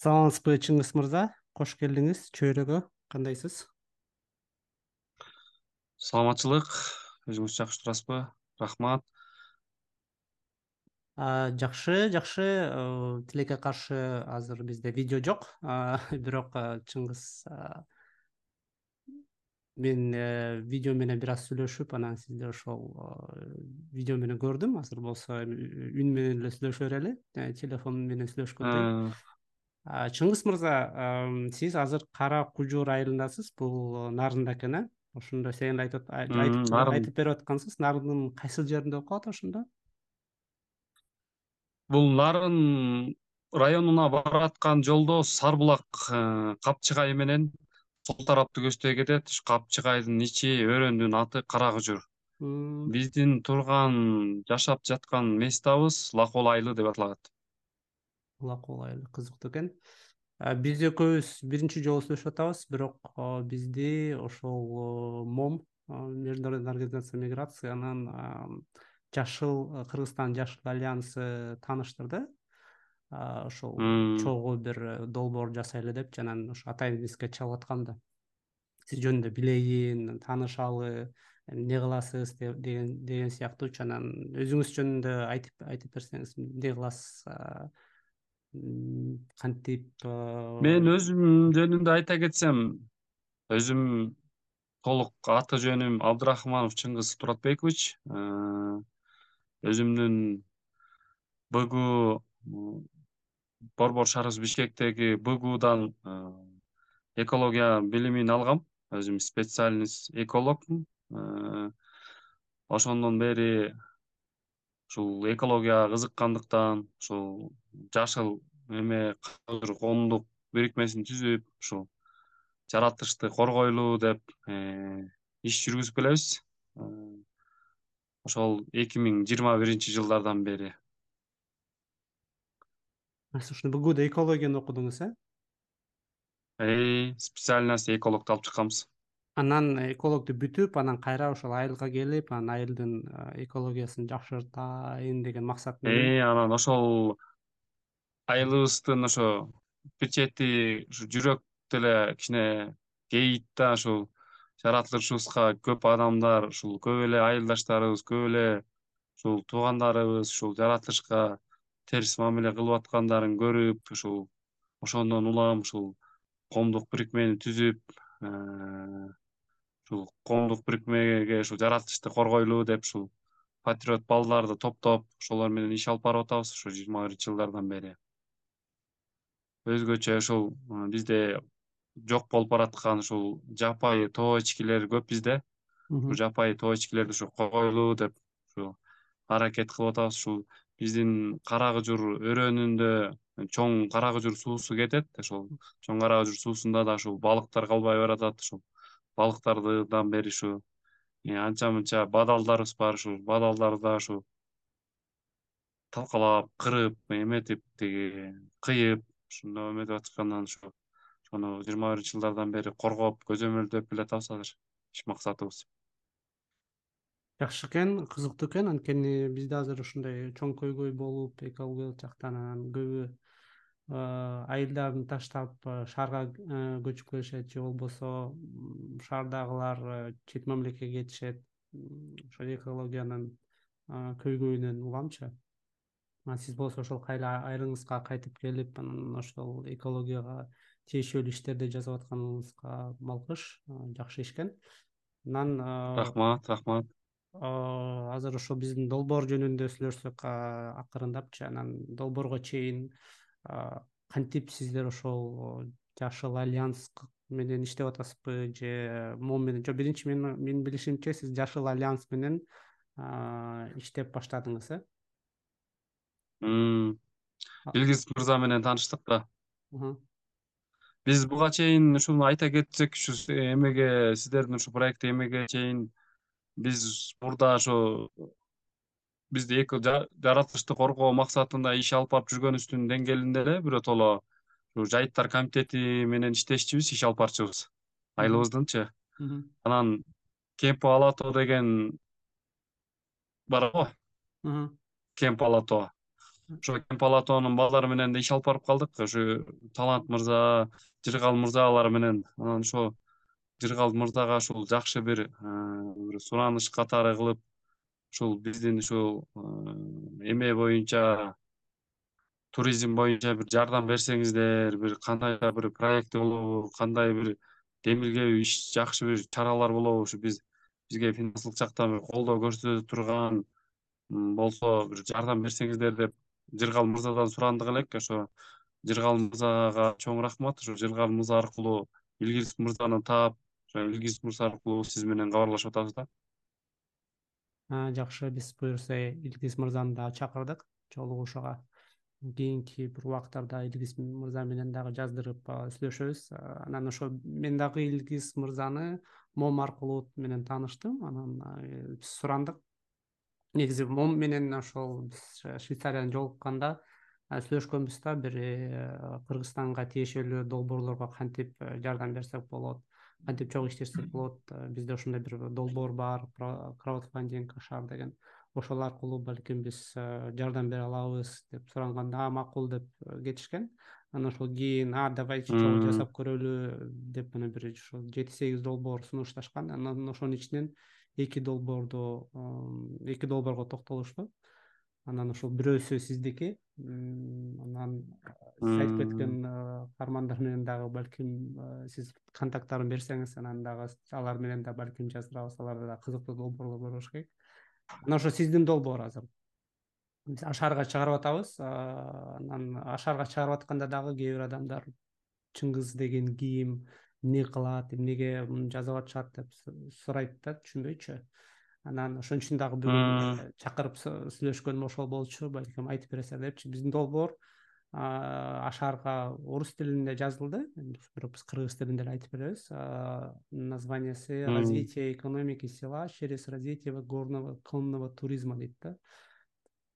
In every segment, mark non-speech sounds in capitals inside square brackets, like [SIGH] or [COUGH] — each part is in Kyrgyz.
саламатсызбы чыңгыз мырза? Кош келдиңиз чөйрөгө. Кандайсыз? Саламатчылык өзүңүз жакшы турасызбы рахмат. Жакшы жакшы. Э, тилекке каршы азыр бизде видео жок. [LAUGHS] Бирок чыңгыз мен э, видео менен бир аз сүйлөшүп анан сизди ошол видео менен көрдүм. Азыр болсо үн менен эле сүйлөшө берели. Э, телефон менен сүйлөшкөндөй чыңгыз мырза сиз азыр кара кужур айылындасыз бул нарында экен э? Ошондо сен эле айтып айтып берип аткансыз. Нарындын кайсыл жеринде болуп калат ошондо? Бул нарын районуна бараткан жолдо сары булак э, капчыгайы менен сол тарапты көздөй кетет. Ушу капчыгайдын ичи өрөөндүн аты кара кужур биздин турган жашап жаткан местобуз лакол айылы деп аталат айылы кызыктуу экен. Биз экөөбүз биринчи жолу сүйлөшүп атабыз бирок бизди ошол мом международный организация миграции анан жашыл кыргызстан жашыл альянсы тааныштырды ошол чогуу бир долбоор жасайлы депчи анан ошо атайын эске чалып аткам да сиз жөнүндө билейин таанышалы эмне кыласыз деген сыяктуучу анан өзүңүз жөнүндө айтып айтып берсеңиз эмне кыласыз кантип мен өзүм жөнүндө айта кетсем өзүм толук аты жөнүм абдырахманов чыңгыз туратбекович. Өзүмдүн бгу борбор шаарыбыз бишкектеги бгудан экология билимин алгам. Өзүм специальность экологмун ошондон бери ушул экологияга кызыккандыктан ушул жашыл эме коомдук бирикмесин түзүп ушул жаратылышты коргойлу деп э, иш жүргүзүп келебиз. Э, ошол эки миң жыйырма биринчи жылдардан бери. Сиз ушул бгуда экологияны окудуңуз э? Специальность экологду алып чыкканбыз. Анан экологду бүтүп анан кайра ошол айылга келип анан айылдын экологиясын жакшыртайын деген максат менен э анан ошол айылыбыздын ошо бир чети ушу жүрөк деле кичине кейийт да ушул жаратылышыбызга көп адамдар ушул көп эле айылдаштарыбыз көп эле ушул туугандарыбыз ушул жаратылышка терс мамиле кылып аткандарын көрүп ушул ошондон улам ушул коомдук бирикмени түзүп ушул коомдук бирикмеге ушул жаратылышты коргойлу деп ушул патриот балдарды топтоп ошолор менен иш алып барып атабыз ушу жыйырма биринчи жылдардан бери өзгөчө ушул бизде жок болуп бараткан ушул жапайы тоо эчкилер көп бизде. Ушул жапайы тоо эчкилерди ушу койгойлу деп ушу аракет кылып атабыз. Ушул биздин кара кужур өрөөнүндө чоң кара кужур суусу кетет. Ошол чоң кара кужур суусунда да ушул балыктар калбай баратат. Ушул балыктардыдан бери ушу э, анча мынча бадалдарыбыз бар. Ушул бадалдарды да ушу талкалап кырып эметип тиги кыйып ушундай эметип аткандан ушу ошону жыйырма биринчи жылдардан бери коргоп көзөмөлдөп элеатабыз азыр иш максатыбыз. Жакшы экен кызыктуу экен. Анткени бизде азыр ушундай чоң көйгөй болуп экологиялык жактан анан көбү айылдарын таштап шаарга көчүп келишет же болбосо шаардагылар чет мамлекетке кетишет. Ошол экологиянын көйгөйүнөн сиз болсо ошол кайра айылыңызга кайтып келип анан ошол экологияга тиешелүү иштерди жасап атканыңызга малкыш жакшы иш экен анан рахмат рахмат. азыр ошо биздин долбоор жөнүндө сүйлөшсөк акырындапчы. Анан долбоорго чейин кантип сиздер ошол жашыл альянс менен иштеп атасызбы? Же мом менен? Жок биринчи менин билишимче сиз жашыл альянс менен иштеп баштадыңыз э илгиз мырза менен тааныштык да. Биз буга чейин ушуну айта кетсек ушу эмеге сиздердин ушул проекти эмеге чейин биз мурда ошо бизди жаратылышты коргоо максатында иш алып барып жүргөнүбүздүн деңгээлинде эле биротоло ушу жайыттар комитети менен иштешчүбүз иш алып барчубуз айылыбыздынчы анан кемпо ала тоо деген бар го. Кемпо ала тоо ошо кемпи ала тоонун балдары менен да иш алып барып калдык. Ушу талант мырза жыргал мырза алар менен. Анан ошо жыргал мырзага ушул жакшы бир бир сураныш катары кылып ушул биздин ушул эме боюнча туризм боюнча бир жардам берсеңиздер бир кандайдыр бир проект болобу кандай бир демилгелүү иш жакшы бир чаралар болобу ушу биз бизге финансылык жактан бир колдоо көрсөтө турган болсо бир жардам берсеңиздер деп жыргал мырзадан сурандык элек ошо жыргал мырзага чоң рахмат. Ошо жыргал мырза аркылуу илгиз мырзаны таап ошо илгиз мырза аркылуу сиз менен кабарлашып атабыз да. Жакшы биз буюрса илгиз мырзаны дагы чакырдык жолугушууга кийинки бир убакыттарда илгиз мырза менен дагы жаздырып сүйлөшөбүз. Анан ошо мен дагы илгиз мырзаны мом аркылуу менен тааныштым анан сурандык негизи мом менен ошол биз швейцариядан жолукканда сүйлөшкөнбүз да бир э, кыргызстанга тиешелүү долбоорлорго кантип э, жардам берсек болот кантип чогуу иштешсек болот э, бизде ошондой бир долбоор бар краудфандинг ашар деген. Ошол аркылуу балким биз жардам бере алабыз деп суранганда макул деп кетишкен. Анан ошол кийин а давайте чогуу жасап көрөлү деп мына бир ушул жети сегиз долбоор сунушташкан. Анан ошонун ичинен эки долбоорду эки долбоорго токтолушту. Анан ошол бирөөсү сиздики. Анан сиз айтып кеткен каармандар менен дагы балким сиз контакттарын берсеңиз анан дагы алар менен да балким жаздырабыз аларда дагы кызыктуу долбоорлор болуш керек. Анан ошо сиздин долбоор азыр. Биз ашарга чыгарып атабыз. Анан ашарга чыгарып атканда дагы кээ бир адамдар чыңгыз деген ким эмне кылат эмнеге муну жазып атышат деп сурайт да түшүнбөйчү. Анан ошон үчүн дагы бүгүн чакырып сүйлөшкөнүм ошол болчу балким айтып бересиздер депчи. Биздин долбоор ашарга орус тилинде жазылды. Бирок биз кыргыз тилинде эле айтып беребиз. Названиясы развитие экономики села через развитие горного конного туризма дейт да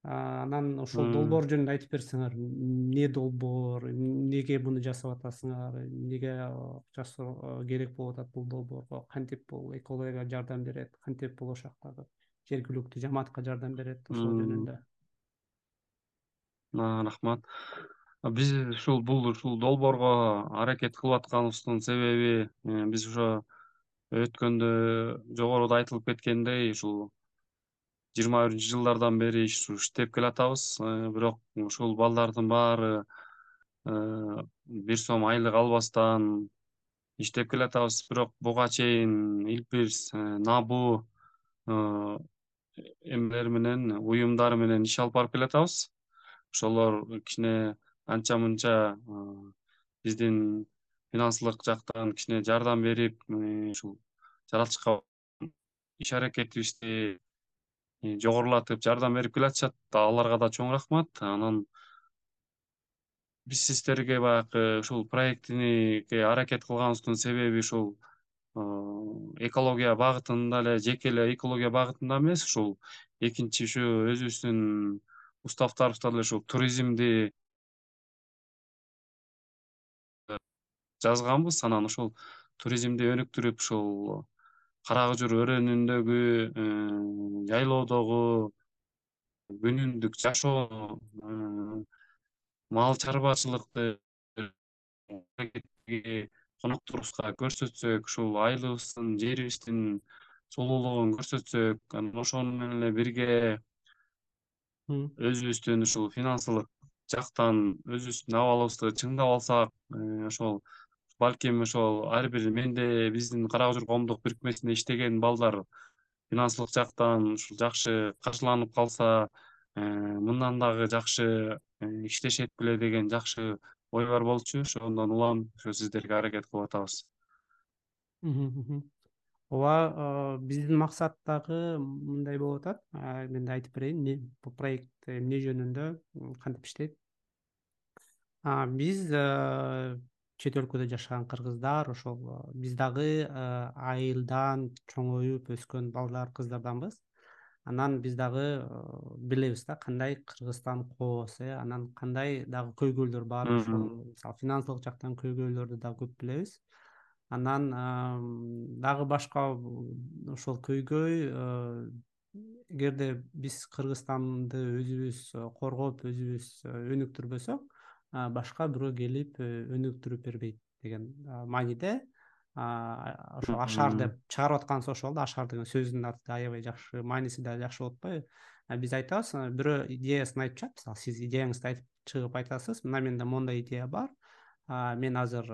анан ошол долбоор жөнүндө айтып берсеңер эмне долбоор эмнеге муну жасап атасыңар эмнеге акчасы керек болуп атат бул долбоорго? Кантип бул экологияга жардам берет? Кантип бул ошол жактагы жергиликтүү жамаатка жардам берет ошол жөнүндө? Рахмат. Биз ушул бул ушул долбоорго аракет кылып атканыбыздын себеби э, биз ошо өткөндө жогоруда айтылып кеткендей ушул жыйырма биринчи жылдардан бери иштеп келатабыз. Э, бирок ушул балдардын баары э, бир сом айлык албастан иштеп келатабыз. Бирок буга чейин илбир э, набу эмелер менен уюмдар менен иш алып барып келатабыз. Ошолор кичине анча мынча биздин финансылык жактан кичине жардам берип ушул жаратылышка иш аракетибизди жогорулатып жардам берип келатышат аларга да чоң рахмат. Анан биз сиздерге баягы ушул проектиниге аракет кылганыбыздын себеби ушул экология багытында эле жеке эле экология багытында эмес ушул экинчи ушу өзүбүздүн уставдарыбызда деле ушул туризмди жазганбыз. Анан ошол туризмди өнүктүрүп ушул кара кыжыр өрөөнүндөгү э, жайлоодогу күнүмдүк жашоону э, мал чарбачылыкты конокторубузга көрсөтсөк ушул айылыбыздын жерибиздин сулуулугун көрсөтсөк анан ошону менен эле бирге өзүбүздүн ушул финансылык жактан өзүбүздүн абалыбызды чыңдап алсак э, ошол балким ошол ар бир менде биздин кара кыжыр коомдук бирикмесинде иштеген балдар финансылык жактан ушул жакшы каржыланып калса э, мындан дагы жакшы э, иштешет беле деген жакшы ой бар болчу. Ошондон улам ошо сиздерге аракет кылып атабыз. Ооба э, биздин максат дагы мындай болуп атат. Мен да айтып берейин бул проект эмне жөнүндө кантип иштейт биз чет өлкөдө жашаган кыргыздар ошол э, биз дагы э, айылдан чоңоюп өскөн балдар кыздарданбыз. Анан биз дагы э, билебиз да кандай кыргызстан кооз э анан кандай дагы көйгөйлөр бар ошол мисалы финансылык жактан көйгөйлөрдү дагы көп билебиз. Анан дагы башка ошол көйгөй эгерде биз кыргызстанды өзүбүз коргоп өзүбүз өнүктүрбөсөк башка бирөө келип өнүктүрүп бербейт деген мааниде ошо ашар деп чыгарып атканыбыз ошол да ашар деген сөздүн аты да аябай жакшы мааниси да жакшы болуп атпайбы. Биз айтабыз бирөө идеясын айтып чыгат. Мисалы сиз идеяңызды айтып чыгып айтасыз мына менде моундай идея бар. Мен азыр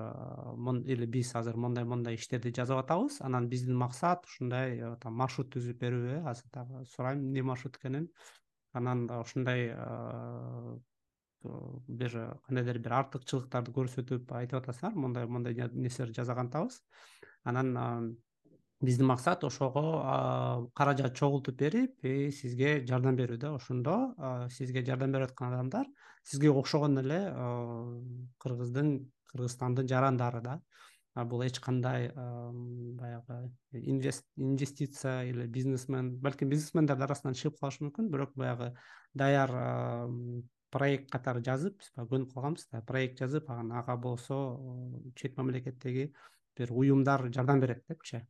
или биз азыр мондай мондай иштерди жасап атабыз. Анан биздин максат ушундай э, там маршрут түзүп берүү э азыр дагы сурайм эмне маршрут экенин. Анан ушундай бир кандайдыр бир артыкчылыктарды көрсөтүп айтып атасыңар мондай мондай нерселерди жасаган атабыз анан биздин максат ошого каражат чогултуп берип сизге жардам берүү да ошондо сизге жардам берип аткан адамдар сизге окшогон эле кыргыздын кыргызстандын жарандары да. Бул эч кандай баягы инвестиция или бизнесмен балким бизнесмендердин арасынан чыгып калышы мүмкүн бирок баягы даяр проект катары жазып биз баягы көнүп калганбыз да проект жазып анан ага болсо чет мамлекеттеги бир уюмдар жардам берет депчи.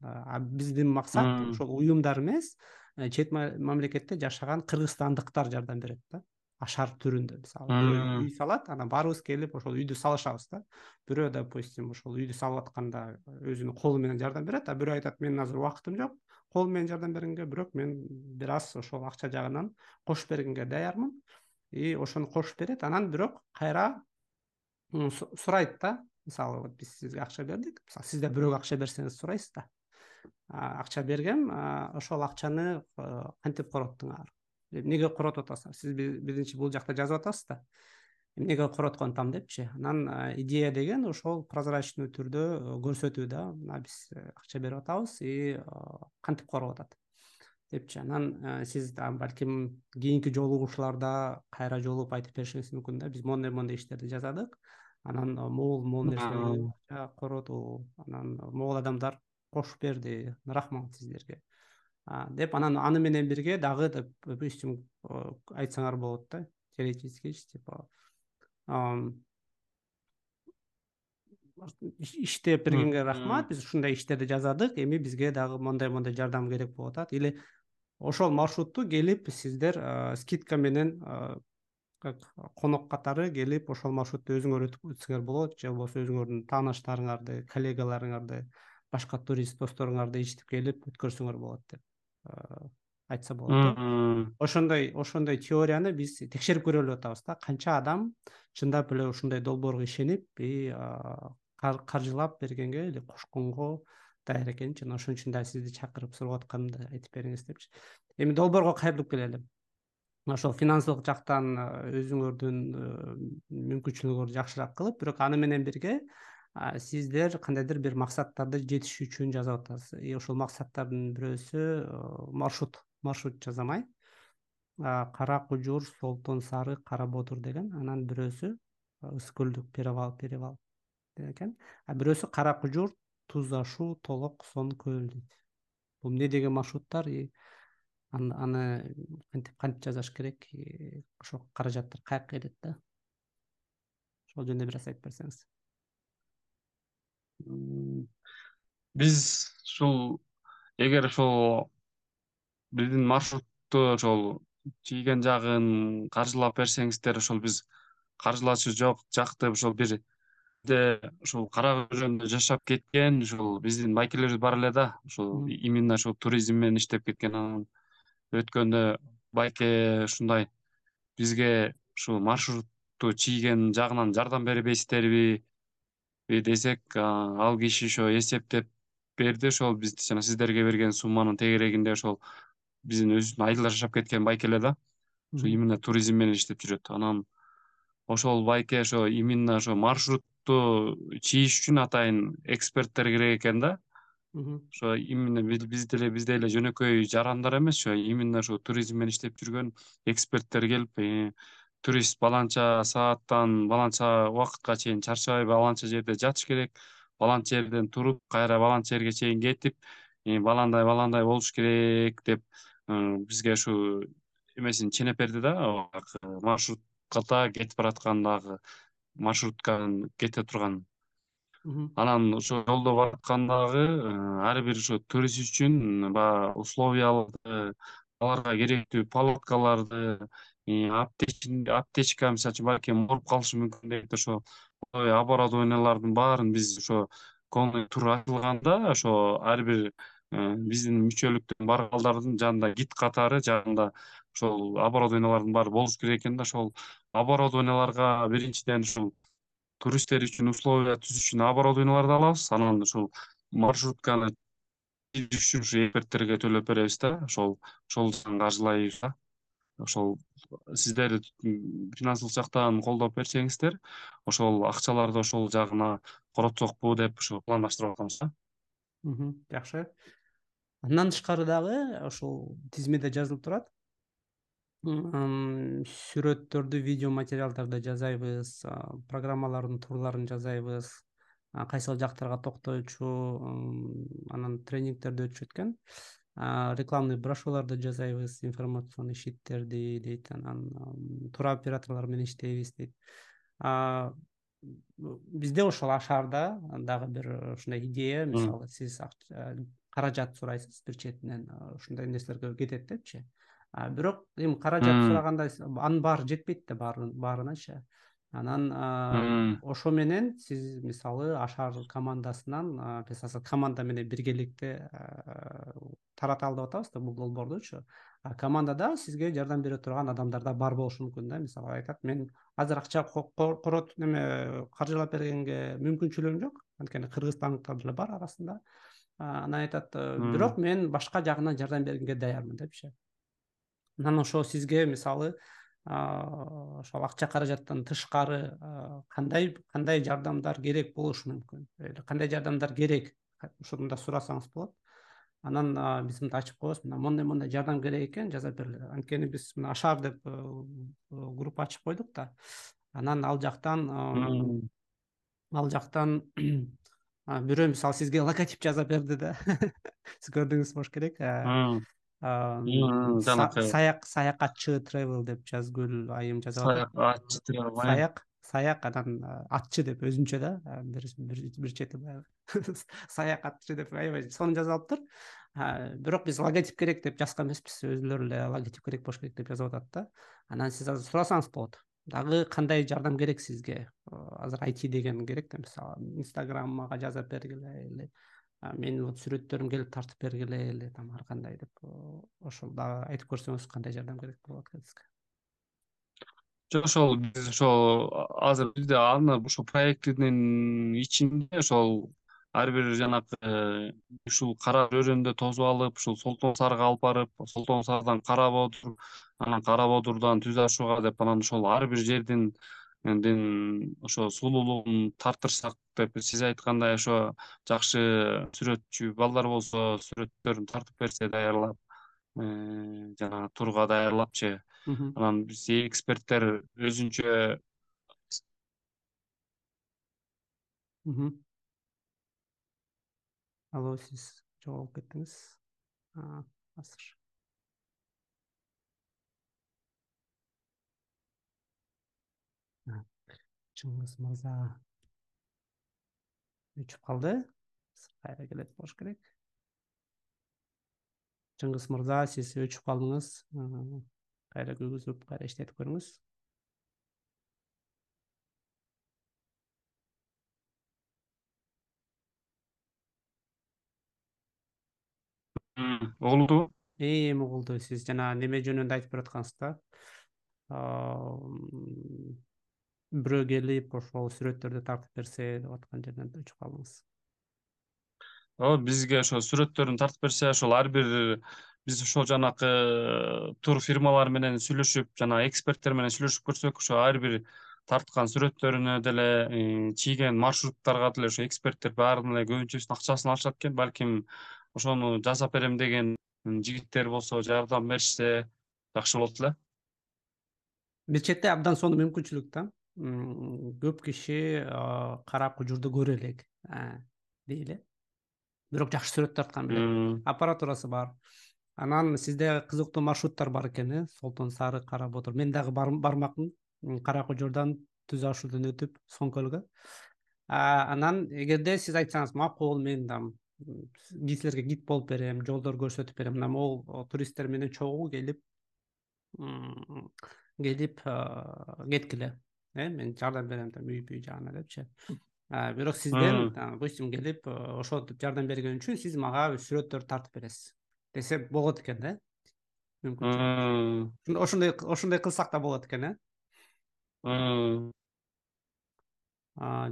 А биздин максат ошол уюмдар эмес э, чет мамлекетте жашаган кыргызстандыктар жардам берет да. Ашар түрүндө. Мисалы үй салат анан баарыбыз келип ошол үйдү салышабыз да. Бирөө допустим ошол үйдү салып атканда өзүнүн колу менен жардам берет а бирөө айтат менин азыр убактым жок колум менен жардам бергенге бирок мен бир аз ошол акча жагынан кошуп бергенге даярмын и ошону кошуп берет. Анан бирок кайра сурайт да. Мисалы вот биз сизге акча бердик. Мисалы сиз да бирөөгө акча берсеңиз сурайсыз да. Акча бергем ошол акчаны кантип короттуңар? Эмнеге коротуп атасыңар? Сиз биринчи бул жакта жазып атасыз да. Эмнеге короткон атам депчи? Анан идея деген ошол прозрачный түрдө көрсөтүү да. Мына биз э, акча берип атабыз и кантип короп атат депчи анан э, сиз балким кийинки жолугушууларда кайра жолугуп айтып беришиңиз мүмкүн да. Биз моундай моундай иштерди жасадык. Анан могул могул нерселерди коротуу анан могул адамдар кошуп берди. Рахмат сиздерге. Деп анан аны менен бирге дагы допустим айтсаңар болот да. Теоретически типа иштеп бергенге рахмат. Биз ушундай иштерди жасадык. Эми бизге дагы моундай моундай жардам керек болуп атат. Или ошол маршрутту келип сиздер скидка менен как конок катары келип ошол маршрутты өзүңөр өтүп өтсөңөр болот же болбосо өзүңөрдүн тааныштарыңарды коллегаларыңарды башка турист досторуңарды ээрчитип келип өткөрсөңөр болот деп айтса болот да. Ошондой ошондой теорияны биз текшерип көрөлү атабыз да. Канча адам чындап эле ушундай долбоорго ишенип и каржылап бергенге или кошконго даяр экенинчи анан ошон үчүн да сизди чакырып сурап атканымды айтып бериңиз депчи. Эми долбоорго кайрылып келели. Ошол финансылык жактан өзүңөрдүн мүмкүнчүлүгүңөрдү жакшыраак кылып бирок аны менен бирге сиздер кандайдыр бир максаттарды жетиш үчүн жасап атасыз. И ошол максаттардын бирөөсү маршрут маршрут жасамай кара кужур солтон сарык кара ботур деген анан бирөөсү ысык көлдүк перевал перевал деген экен. А бирөөсү кара кужур туз ашу толок сон көл дейт бул эмне деген маршруттар? Аны кантип кантип жасаш керек? Ошол каражаттар каяка кетет да? Ошол жөнүндө бир аз айтып берсеңиз. Биз ушул эгер ошол биздин маршрутту ошол чийген жагын каржылап берсеңиздер ошол биз каржылаучу жок жак деп ошол бир ушул кара өзөндө жашап кеткен ушул биздин байкелерибиз бар эле да ушул именно ушул туризм менен иштеп кеткен анан. Өткөндө байке ушундай бизге ушул маршрутту чийген жагынан жардам бербейсиздерби десек ал киши ошо эсептеп берди ошол биз жана сиздерге берген сумманын тегерегинде ошол биздин өзүбүздүн айылда жашап кеткен байке эле да ушу именно туризм менен иштеп жүрөт. Анан ошол байке ошо именно ошо маршрут чийиш үчүн атайын эксперттер керек экен да. Ошо именно биз деле биздей эле жөнөкөй жарандар эмес. Ошо именно ушул туризм менен иштеп жүргөн эксперттер келип э, турист баланча сааттан баланча убакытка чейин чарчабай баланча жерде жатыш керек. Баланча жерден туруп кайра баланча жерге чейин кетип э, баландай баландай болуш керек деп бизге ушу эмесин ченеп берди да маршруткада кетип бараткандагы маршрутканын кете турган. Анан ошо жолдо бараткандагы ар бир ошо турист үчүн баягы условияларды аларга керектүү палаткаларды аптечка мисалы үчүн балким ооруп калышы мүмкүн дейт. Ошо оборудованиялардын баарын биз ошо конный тур ачылганда ошо ар бир биздин мүчөлүктөн баргандардын жанында гид катары жанында ошол оборудованиялардын баары болуш керек экен да. Ошол оборудованияларга биринчиден ушул туристтер үчүн условия түзүш үчүн оборудованияларды алабыз. Анан ушул маршрутканы үчүн ушу эксперттерге төлөп беребиз да. Ошол ошол жагын каржылайбыз да. Ошол сиздер финансылык жактан колдоп берсеңиздер ошол акчаларды ошол жагына коротсокпу деп ушу пландаштырып атабыз да. Жакшы андан тышкары дагы ушул тизмеде жазылып турат. Сүрөттөрдү видео материалдарды жасайбыз программалардын турларын жасайбыз кайсыл жактарга токтоочу анан тренингтерди өтүшөт экен. Рекламный брошюраларды жасайбыз информационный щиттерди дейт анан туроператорлор менен иштейбиз дейт. Бизде ошол шаарда дагы бир ушундай идея. Мисалы сиз каражат сурайсыз бир четинен ушундай нерселерге кетет депчи. Бирок эми каражат сураганда анын баары жетпейт да баарыначы анан ошо менен сиз мисалы ашар командасынан команда менен биргеликте тараталы деп атабыз да бул долбоордучу командада сизге жардам бере турган адамдар да бар болушу мүмкүн да. Мисалы айтат мен азыр акча корот неме каржылап бергенге мүмкүнчүлүгүм жок. Анткени кыргызстандыктар деле бар арасында анан айтат бирок мен башка жагынан жардам бергенге даярмын депчи анан ошо сизге мисалы ошол акча каражаттан тышкары кандай кандай жардамдар керек болушу мүмкүн? Кандай жардамдар керек? Ошону да сурасаңыз болот. Анан биз мынтип ачып коебуз мына моундай моундай жардам керек экен жасап бергиле анткени биз мына ашар деп группа ачып койдук да. Анан ал жактан ал жактан бирөө мисалы сизге логотип жасап берди да. [LAUGHS] Сиз көрдүңүз болуш керек? Саяк саякатчы travel деп жазгүл айым жазып атат саякатчы саяк саяк анан атчы деп өзүнчө да бир чети баягы. [LAUGHS] Саякатчы деп аябай сонун жазып алыптыр бирок биз логотип керек деп жазган эмеспиз өзүлөрү эле логотип керек болуш керек деп жазып атат да. Анан сиз азыр сурасаңыз болот дагы кандай жардам керек сизге? Азыр айти деген керек да мисалы инстаграмга жазап бергиле или менин вот сүрөттөрүм келип тартып бергиле или там ар кандай деп ошол дагы айтып көрсөңүз кандай жардам керек болот экен сизге? Жок ошол биз ошол азыр бизде аны ушул проектинин ичинде ошол ар бир жанакы э, ушул кара өрөөндө тосуп алып ушул солтон сарга алып барып солтон сардан кара боодур анан кара боодурдан түз ашууга деп анан ошол ар бир жердин ошо сулуулугун тартырсак деп сиз айткандай ошо жакшы сүрөтчү балдар болсо сүрөттөрүн тартып берсе даярлап э, жанагы турга даярлапчы. Анан биз эксперттер өзүнчө алло сиз жоголуп кеттиңиз. Азыр чыңгыз мырза. Өчүп калды. Кайра келет болуш керек. Чыңгыз мырза сиз өчүп калдыңыз. Кайра күйгүзүп кайра иштетип көрүңүз. Угулдубу эми угулду. Сиз жана неме жөнүндө айтып бараткансыз да бирөө келип ошол сүрөттөрдү тартып берсе деп аткан жерден өчүп калдыңыз ооба бизге ошо сүрөттөрүн тартып берсе ошол ар бир биз ошол жанакы тур фирмалар менен сүйлөшүп жана эксперттер менен сүйлөшүп көрсөк ошо ар бир тарткан сүрөттөрүнө деле э, чийген маршруттарга деле ошо эксперттер баарынын эле көбүнчөсүнүн акчасын алышат экен. Балким ошону жасап берем деген жигиттер болсо жардам беришсе жакшы болот эле. Бир четте абдан сонун мүмкүнчүлүк да көп киши кара кужурду көрө элек дейли. Бирок жакшы сүрөт тарткан белек аппаратурасы бар. Анан сизде кызыктуу маршруттар бар экен э? Солтон сары кара бодур мен дагы бармакмын. Кара кужурдан түз ашуудан өтүп соң көлгө анан эгерде сиз айтсаңыз макул мен там силерге гид болуп берем жолдор көрсөтүп берем. Мына могул туристтер менен чогуу келип келип кеткиле э мен жардам берем там үй бүй жагына депчи. Бирок сизден допустим келип ошентип жардам берген үчүн сиз мага сүрөттөрдү тартып бересиз десе болот экен да? Мүмкүн ошондой ошондой кылсак да болот экен э?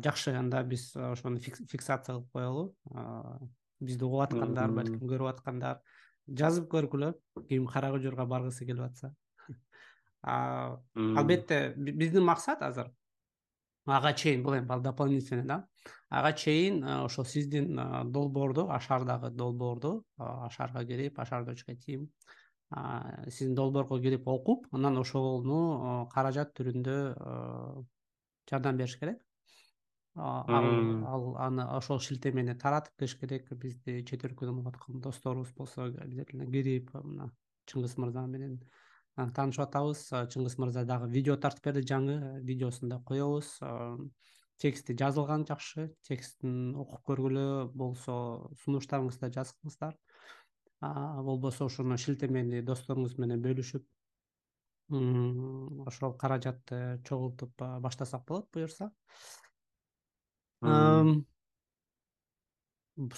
Жакшы анда биз ошону фиксация кылып коелу. Бизди угуп аткандар балким көрүп аткандар. Жазып көргүлө ким кара кожорго баргысы келип атса албетте биздин максат азыр ага чейин бул эми дополнительный да? Ага чейин ошол сиздин долбоорду ашардагы долбоорду ашарга кирип ашар точка тим сиздин долбоорго кирип окуп анан ошону каражат түрүндө жардам бериш керек. Ал аны ошол шилтемени таратып кириш керек бизди чет өлкөдөн угуп аткан досторубуз болсо обязательно кирип мына чыңгыз мырза менен таанышып атабыз. Чыңгыз мырза дагы видео тартып берди жаңы видеосун да коебуз. Тексти жазылган жакшы. Текстин окуп көргүлө болбосо сунуштарыңызды да жазыңыздар болбосо ошону шилтемени досторуңуз менен бөлүшүп ошол каражатты чогултуп баштасак болот буюрса.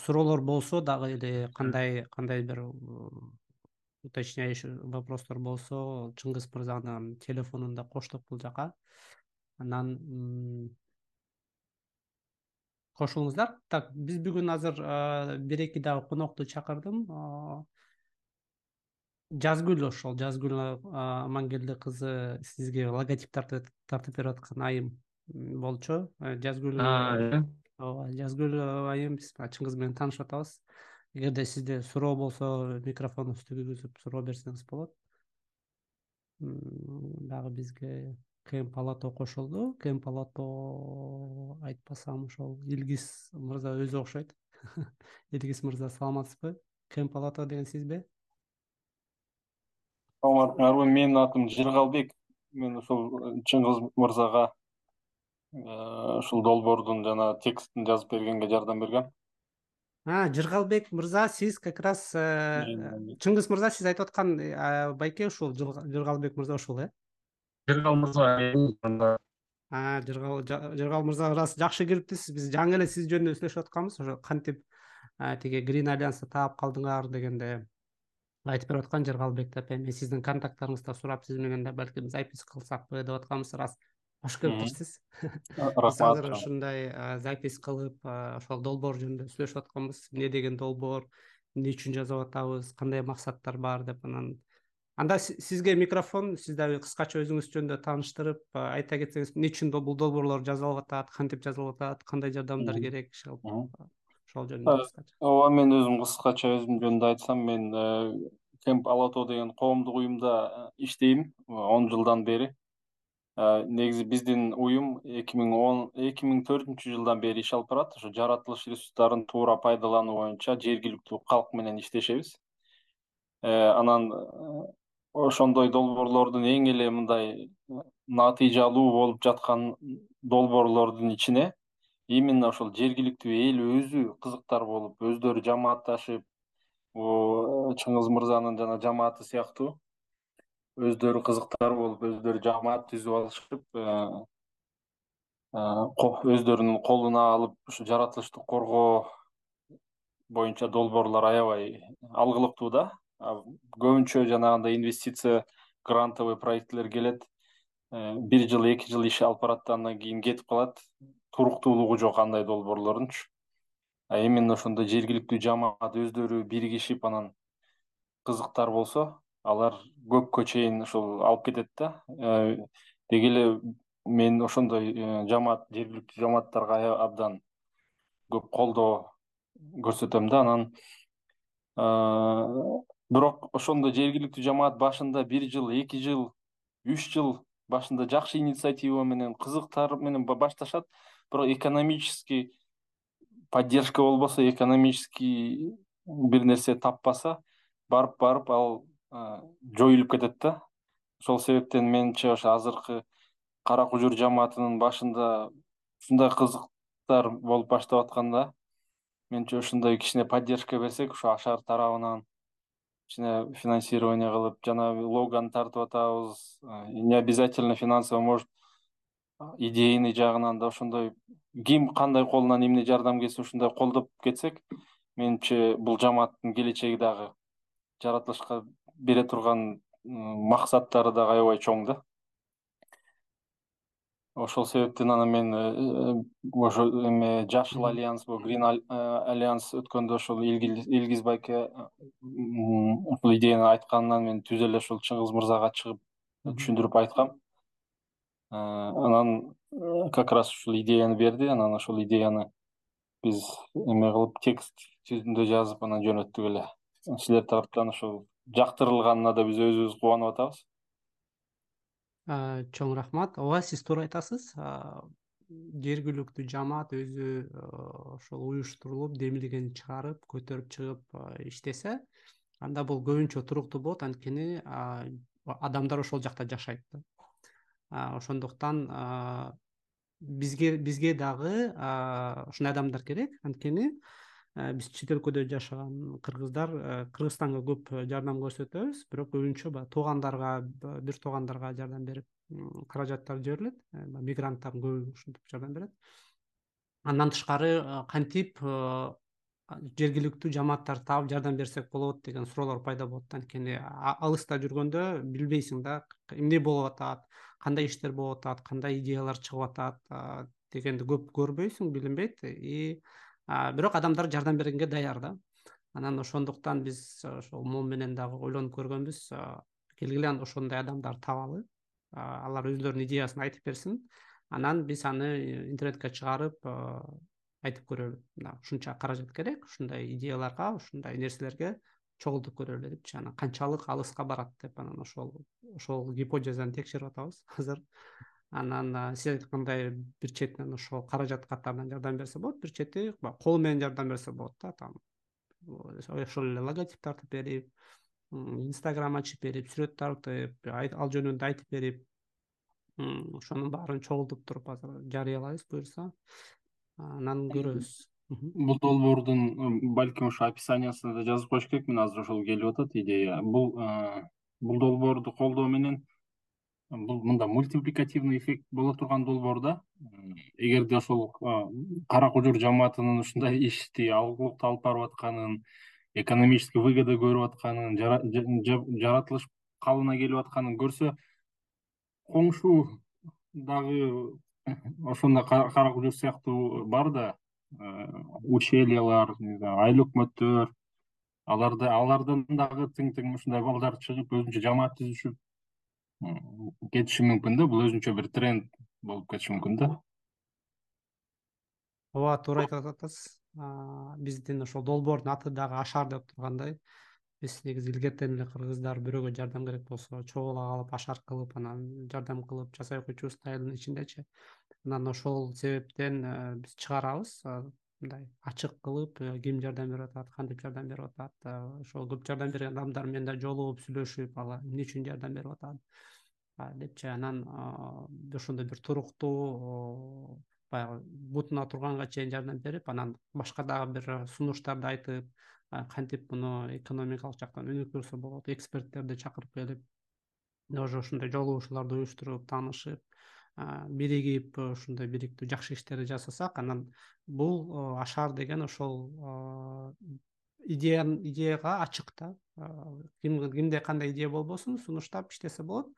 Суроолор болсо дагы эле кандай кандай бир уточняющий вопростор болсо чыңгыз мырзанын телефонун да коштук бул жака. Анан кошулуңуздар. Так биз бүгүн азыр бир эки дагы конокту чакырдым. Жазгүл ошол. Жазгүл амангелди кызы сизге логотип тартып берип аткан айым болчу. Э, жазгүл э? ооба жазгүл айым биз чыңгыз менен таанышып атабыз эгерде сизде суроо болсо микрофонуңузду күйгүзүп суроо берсеңиз болот. Дагы бизге км палато кошулду км палато айтпасам ошол илгиз мырза өзү окшойт. [LAUGHS] Илгиз мырза саламатсызбы? Км палато деген сизби саламатсыңарбы менин атым жыргалбек мен ушул чыңгыз мырзага ушул долбоордун жанагы текстин жазып бергенге жардам бергем жыргалбек мырза сиз как раз э, чыңгыз мырза сиз айтып аткан э, байке ушул жыргалбек мырза ушул э? Жыргал мырза жыргал мырза ырас жакшы кириптирсиз биз жаңы эле сиз жөнүндө сүйлөшүп атканбыз ошо кантип тиги грин альянсты таап калдыңар дегенде айтып берип аткан жыргалбек деп эми сиздин контакттарыңызды сурап сиз менен да балким запись кылсакпы деп атканбыз рас кош келиптирсиз биз азыр ушундай запись кылып ошол долбоор жөнүндө сүйлөшүп атканбыз. Эмне деген долбоор? Эмне үчүн жасап атабыз? Кандай максаттар бар? деп анан. Анда сизге микрофон сиз дагы кыскача өзүңүз жөнүндө тааныштырып айта кетсеңиз эмне үчүн бул долбоорлор жасалып атат? Кантип жасалып атат? Кандай жардамдар керек ошол жөнүндө кыскача. ооба мен өзүм кыскача өзүм жөнүндө айтсам мен кемп алато деген коомдук уюмда иштейм он жылдан бери негизи биздин уюм эки миң он эки миң төртүнчү жылдан бери иш алып барат ошо жаратылыш ресурстарын туура пайдалануу боюнча жергиликтүү калк менен иштешебиз. Э, анан э, ошондой долбоорлордун эң эле мындай э, натыйжалуу болуп жаткан долбоорлордун ичине именно ошол жергиликтүү эл өзү кызыктар болуп өздөрү жамаатташып чыңгыз мырзанын жана жамааты сыяктуу өздөрү кызыктар болуп өздөрү жамаат түзүп алышып э, э, өздөрүнүн колуна алып ушу жаратылышты коргоо боюнча долбоорлор аябай алгылыктуу да. Көбүнчө жанагындай инвестиция грантовый проектилер келет. Э, бир жыл эки жыл иш алып барат да андан кийин кетип калат. Туруктуулугу жок андай долбоорлордунчу а именно ошондой жергиликтүү жамаат өздөрү биригишип анан кызыктар болсо алар көпкө чейин ушул алып кетет да. Э, деги эле мен ошондой э, жамаат жергиликтүү жамааттарга абдан көп колдоо көрсөтөм да анан. Э, бирок ошондой жергиликтүү жамаат башында бир жыл эки жыл үч жыл башында жакшы инициатива менен кызыктар менен башташат. Бирок экономический поддержка болбосо экономический бир нерсе таппаса барып барып ал жоюлуп кетет да. Ошол себептен менимче ошо азыркы кара кужур жамаатынын башында ушундай кызык чыгыштар болуп баштап атканда менимче ушундай кичине поддержка берсек ушо ашар тарабынан кичине финансирование кылып жана логаны тартып атабыз не обязательно финансово может идейный жагынан да ошондой ким кандай колунан эмне жардам келсе ушундай колдоп кетсек менимче бул жамааттын келечеги дагы жаратылышка бере турган максаттары дагы аябай чоң да. Ошол себептен анан мен э, э, ошо эме жашыл альянс грин альянс өткөндө ошол илгиз байке ушул идеяны айтканынан мен түз эле ушул чыңгыз мырзага чыгып түшүндүрүп айткам. Э, анан как раз ушул идеяны берди. Анан ошол идеяны биз эме кылып текст түрүндө жазып анан жөнөттүк эле. Силер тараптан ошол жактырылганына да биз өзүбүз кубанып атабыз. Чоң рахмат. Ооба сиз туура айтасыз. Жергиликтүү жамаат өзү ошол уюштурулуп демилгени чыгарып көтөрүп чыгып иштесе анда бул көбүнчө туруктуу болот. Анткени адамдар ошол жакта жашайт да. Ошондуктан бизге бизге дагы ушундай адамдар керек. Анткени биз чет өлкөдө жашаган кыргыздар э, кыргызстанга көп жардам көрсөтөбүз. Бирок көбүнчө баягы туугандарга бир туугандарга жардам берип каражаттар жиберилет. Э, мигранттардын көбү ушинтип жардам берет. Андан тышкары кантип жергиликтүү жамааттарды таап жардам берсек болот деген суроолор пайда болот анткени алыста жүргөндө билбейсиң да эмне болуп атат кандай иштер болуп атат кандай идеялар чыгып атат дегенди көп көрбөйсүң билинбейт. И бирок адамдар жардам бергенге даяр да. Анан ошондуктан биз ошол мом менен дагы ойлонуп көргөнбүз келгиле ошондой адамдарды табалы. Алар өздөрүнүн идеясын айтып берсин. Анан биз аны интернетке чыгарып айтып көрөлү. Мына ушунча каражат керек ушундай идеяларга ушундай нерселерге чогултуп көрөлү депчи анан канчалык алыска барат деп анан ошол ошол гипотезаны текшерип атабыз [LAUGHS] азыр анан сиз айткандай бир четинен ошол каражат катарынан жардам берсе болот бир чети кол менен жардам берсе болот да там. Ошол эле логотип тартып берип инстаграм ачып берип сүрөт тартып ал жөнүндө айтып берип ошонун баарын чогултуп туруп азыр жарыялайбыз буюрса анан көрөбүз. Бул долбоордун балким ошо описаниясына да жазып коюш керек. Мен азыр ошол келип атат идея. Бул бул долбоорду колдоо менен бул мындай мультипликативный эффект боло турган долбоор да. Эгерде ошол кара кожур жамаатынын ушундай ишти алгылыктуу алып барып атканын экономический выгода көрүп атканын жаратылыш калыбына келип атканын көрсө коңшу дагы [COUGHS] ошондой кара кожур сыяктуу бар да. Ущельялар айыл өкмөттөр аларда алардан дагы тең тең ушундай балдар чыгып өзүнчө жамаат түзүшүп кетиши мүмкүн да бул өзүнчө бир тренд болуп кетиши мүмкүн да. Ооба туура айтып атасыз биздин ошол долбоордун аты дагы ашар деп тургандай. Биз негизи илгертен эле кыргыздар бирөөгө жардам керек болсо чогула калып ашар кылып анан жардам кылып жасай койчубуз айылдын ичиндечи. Анан ошол себептен э, биз чыгарабыз. Мындай ачык кылып э, ким жардам берип атат кантип жардам берип атат э, ошол көп жардам берген адамдар менен да жолугуп сүйлөшүп ала эмне үчүн жардам берип атат депчи анан ошондой бир туруктуу баягы бутуна турганга чейин жардам берип анан башка дагы бир сунуштарды айтып кантип муну экономикалык жактан өнүктүрсө болот эксперттерди чакырып келип уже ушундай жолугушууларды уюштуруп таанышып биригип ушундай бириктүү жакшы иштерди жасасак анан бул ашар деген ошол идея идеяга ачык да. Кимде кандай идея болбосун сунуштап иштесе болот.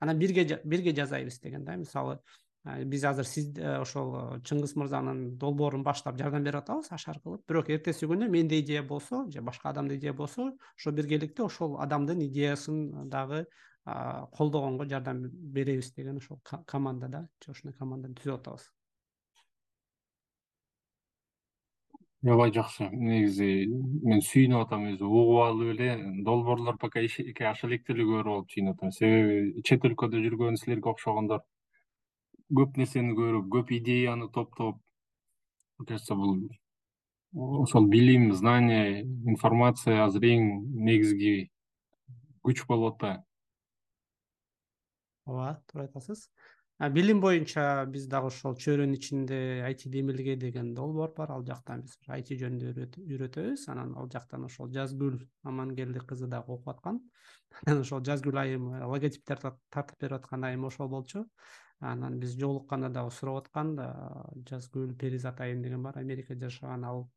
Анан бирге бирге жасайбыз деген да. Мисалы биз азыр сиз э, ошол э, чыңгыз мырзанын долбоорун баштап жардам берип атабыз ашар кылып. Бирок эртеси күнү менде идея болсо же башка адамда идея болсо ошо биргеликте ошол адамдын идеясын дагы колдогонго жардам беребиз деген ошол команда да. Ушундай команданы түзүп атабыз аябай жакшы. Негизи мен сүйүнүп атам өзү угуп алып эле долбоорлор пока ишке аша электе эле алып сүйүнүп атам. Себеби чет өлкөдө жүргөн силерге окшогондор. Көп нерсени көрүп көп идеяны топтоп мне кажется бул ошол билим знание информация азыр эң негизги күч болуп атпайбы ооба туура айтасыз билим боюнча биз дагы ошол чөйрөнүн ичинде айти эмилге деген долбоор бар ал жактан биз айти жөнүндө үйрөтөбүз. Анан ал жактан ошол жазгүл амангелди кызы дагы окуп аткан. Анан ошол жазгүл айым логотиптер тартып берип аткан айым ошол болчу. Анан биз жолукканда дагы сурап аткан жазгүл перизат айым деген бар америкада жашаган ал.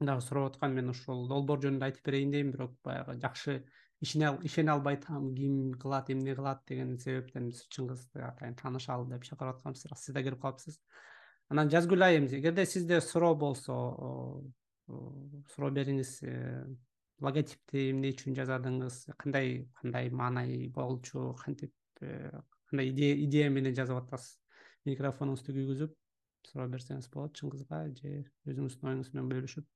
Дагы сурап аткан мен ушул долбоор жөнүндө айтып берейин дейм бирок баягы жакшы ишене албай ким кылат эмне кылат деген себептен биз чыңгызды атайын таанышалы деп чакырып атканбыз. Сиз да келип калыпсыз. Анан жазгүл айым эгерде сизде суроо болсо суроо бериңиз э, логотипти эмне үчүн жасадыңыз кандай кандай маанай болчу кантип э, кандай идея менен жасап атасыз? Микрофонуңузду күйгүзүп суроо берсеңиз болот чыңгызга же өзүңүздүн оюңуз менен бөлүшүп.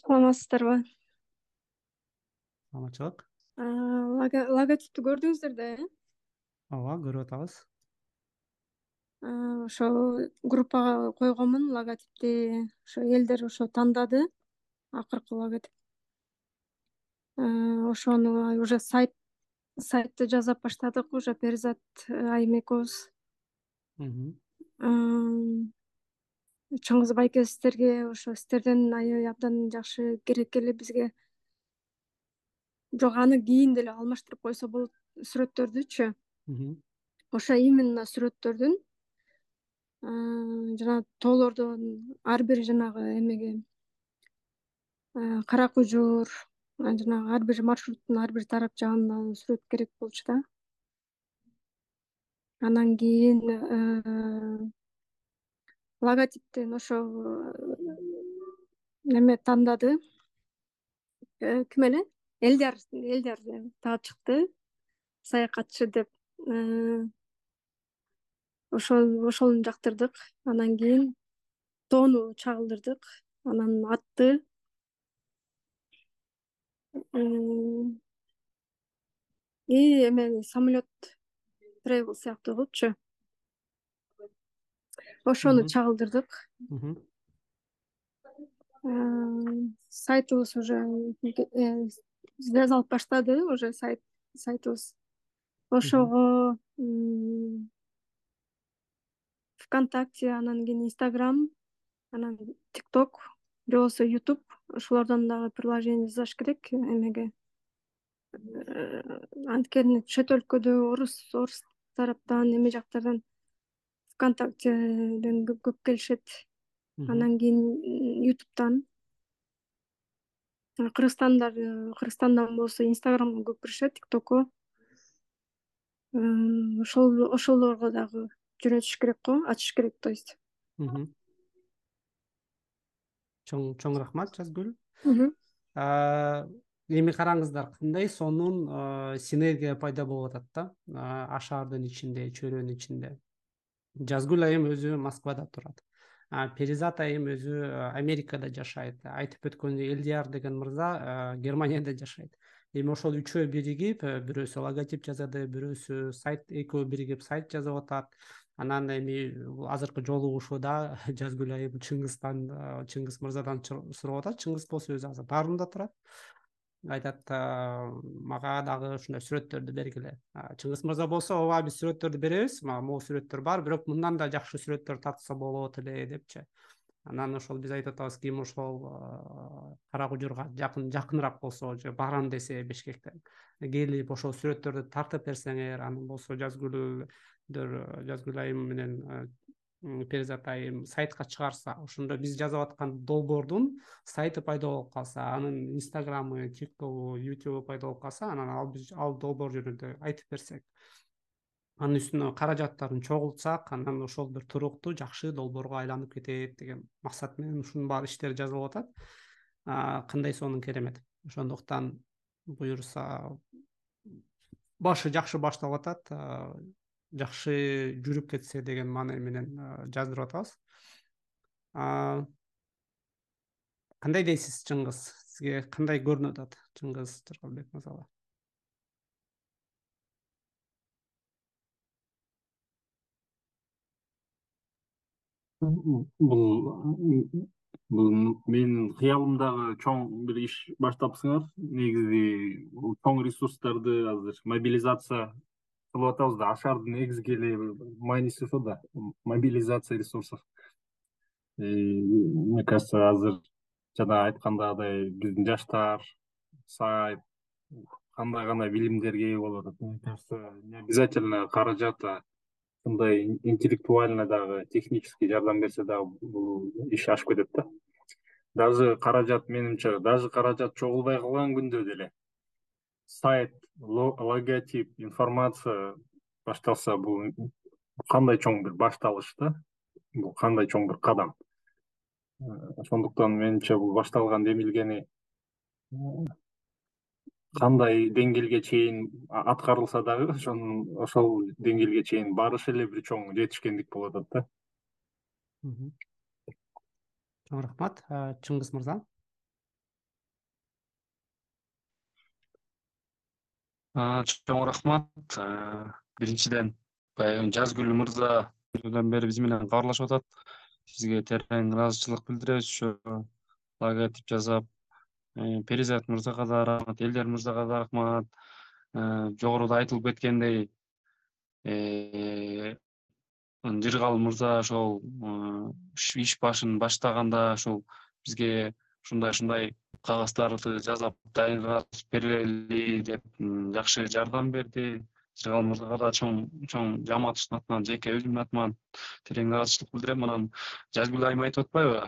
Саламатсыздарбы саламатчылык логотипти көрдүңүздөр да э? Ооба көрүп атабыз. Ошо группага койгонмун логотипти ошо элдер ошо тандады акыркы логотип ошону уже сайт сайтты жасап баштадык уже перизат айым экөөбүз чыңгыз байке сиздерге ошо сиздерден аябай абдан жакшы керек эле бизге жок аны кийин деле алмаштырып койсо болот сүрөттөрдүчү. Ошо именно сүрөттөрдүн жанагы тоолордон ар бир жанагы эмеге кара кужур жанагы ар бир маршруттун ар бир тарап жагына сүрөт керек болчу да. Анан кийин логотиптен ошо неме тандады. Э, ким эле элдер элдер таап чыкты саякатчы деп э, ошол ошону жактырдык. Анан кийин тоону чагылдырдык. Анан атты и эме самолет тревел сыяктуу кылыпчу ошону чагылдырдык. Сайтыбыз уже связалып баштады уже сайт сайтыбыз ошого вконтакте анан кийин инстаграм анан тик ток же болбосо ютуб. Ошолордон дагы приложение жасаш керек эмеге. Э, анткени чет өлкөдө орус орус тараптан эме жактардан вконтактеден көп келишет. Анан кийин ютубтан кыргызстандар кыргызстандан болсо инстаграмга көп киришет тик токко ошол ошолорго дагы жөнөтүш керек го ачыш керек то есть. Чоң чоң рахмат жазгүл. Эми караңыздар кандай сонун синергия пайда болуп атат да? Ашаардын ичинде чөйрөнүн ичинде. Жазгүл айым өзү москвада турат перизат айым өзү америкада жашайт. Айтып өткөндөй элдияр деген мырза германияда жашайт. Эми ошол үчөө биригип бирөөсү логотип жасады бирөөсү сайт экөө биригип сайт жасап атат. Анан эми азыркы жолугушууда [LAUGHS] жазгүл айым чыңгыздан чыңгыз мырзадан сурап атат. Чыңгыз болсо өзү азыр баарында турат айтат мага дагы ушундай сүрөттөрдү бергиле. Чыңгыз мырза болсо ооба биз сүрөттөрдү беребиз мага могу сүрөттөр бар бирок мындан да жакшы сүрөттөр тартса болот эле депчи. Анан ошол биз айтып атабыз ким ошол кара кужурга жакын жакыныраак болсо же барам десе бишкектен. Келип ошол сүрөттөрдү тартып берсеңер анан болсо жазгүлдөр жазгүл айым менен перизат айым сайтка чыгарса ошондо биз жасап аткан долбоордун сайты пайда болуп калса анын инстаграмы тик тогу ютубу пайда болуп калса анан ал биз ал долбоор жөнүндө айтып берсек анын үстүнө каражаттарын чогултсак анан ошол бир туруктуу жакшы долбоорго айланып кетет деген максат менен ушунун баары иштери жасалып атат. Кандай сонун керемет. Ошондуктан буюрса башы жакшы башталып атат жакшы жүрүп кетсе деген маанай менен жаздырып атабыз. Кандай дейсиз чыңгыз? Сизге кандай көрүнүп атат чыңгыз жыргалбек мырзага бул бул менин кыялымдагы чоң бир иш баштапсыңар. Негизи чоң ресурстарды азыр мобилизация кылып атабыз да ашардын негизги эле мааниси ошо да мобилизация ресурсов мне кажется азыр жана айткандагыдай биздин жаштар сайт кандай гана билимдерге ээ болуп атат. Мне кажется не обязательно каражат ындай интеллектуально дагы технический жардам берсе дагы бул иш ашып кетет да. Даже каражат менимче даже каражат чогулбай калган күндө деле сайт логотип информация башталса бул кандай чоң бир башталыш да? Бул кандай чоң бир кадам? Ошондуктан менимче бул башталган демилгени кандай деңгээлге чейин аткарылса дагы [LAUGHS] ошонун ошол деңгээлге чейин барыш эле бир чоң жетишкендик болуп атат да чоң рахмат чыңгыз мырза чоң рахмат. Биринчиден баягы жазгүл мырза бери биз менен кабарлашып атат. Сизге терең ыраазычылык билдиребиз. Ошо логотип жасап Э, перизат мырзага да рахмат элдер мырзага да рахмат. Э, жогоруда айтылып кеткендей э, жыргал мырза ошол иш башын баштаганда ушул бизге ушундай ушундай кагаздарды жасап дайындап берели деп жакшы жардам берди. Жыргал мырзага да чоң чоң жамаатыбыздын атынан жеке өзүмдүн атыман терең ыраазычылык билдирем. Анан жазгүл айым айтып атпайбы?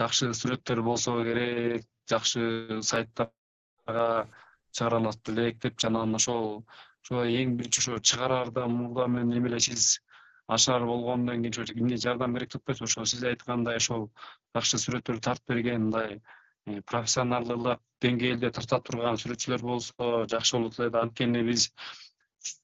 Жакшы сүрөттөр болсо керек жакшы сайттарга чыгара алат элек депчи анан ошол ошо эң биринчи ошо чыгараарда мурда менен эмелешиз ашар болгондон кийин ошо эмне жардам керек деп атпайсызбы? Ошо сиз айткандай ошол жакшы сүрөттөрдү тартып берген мындай э, профессионалдуулук деңгээлде тарта турган сүрөтчүлөр болсо жакшы болот эле да. Анткени биз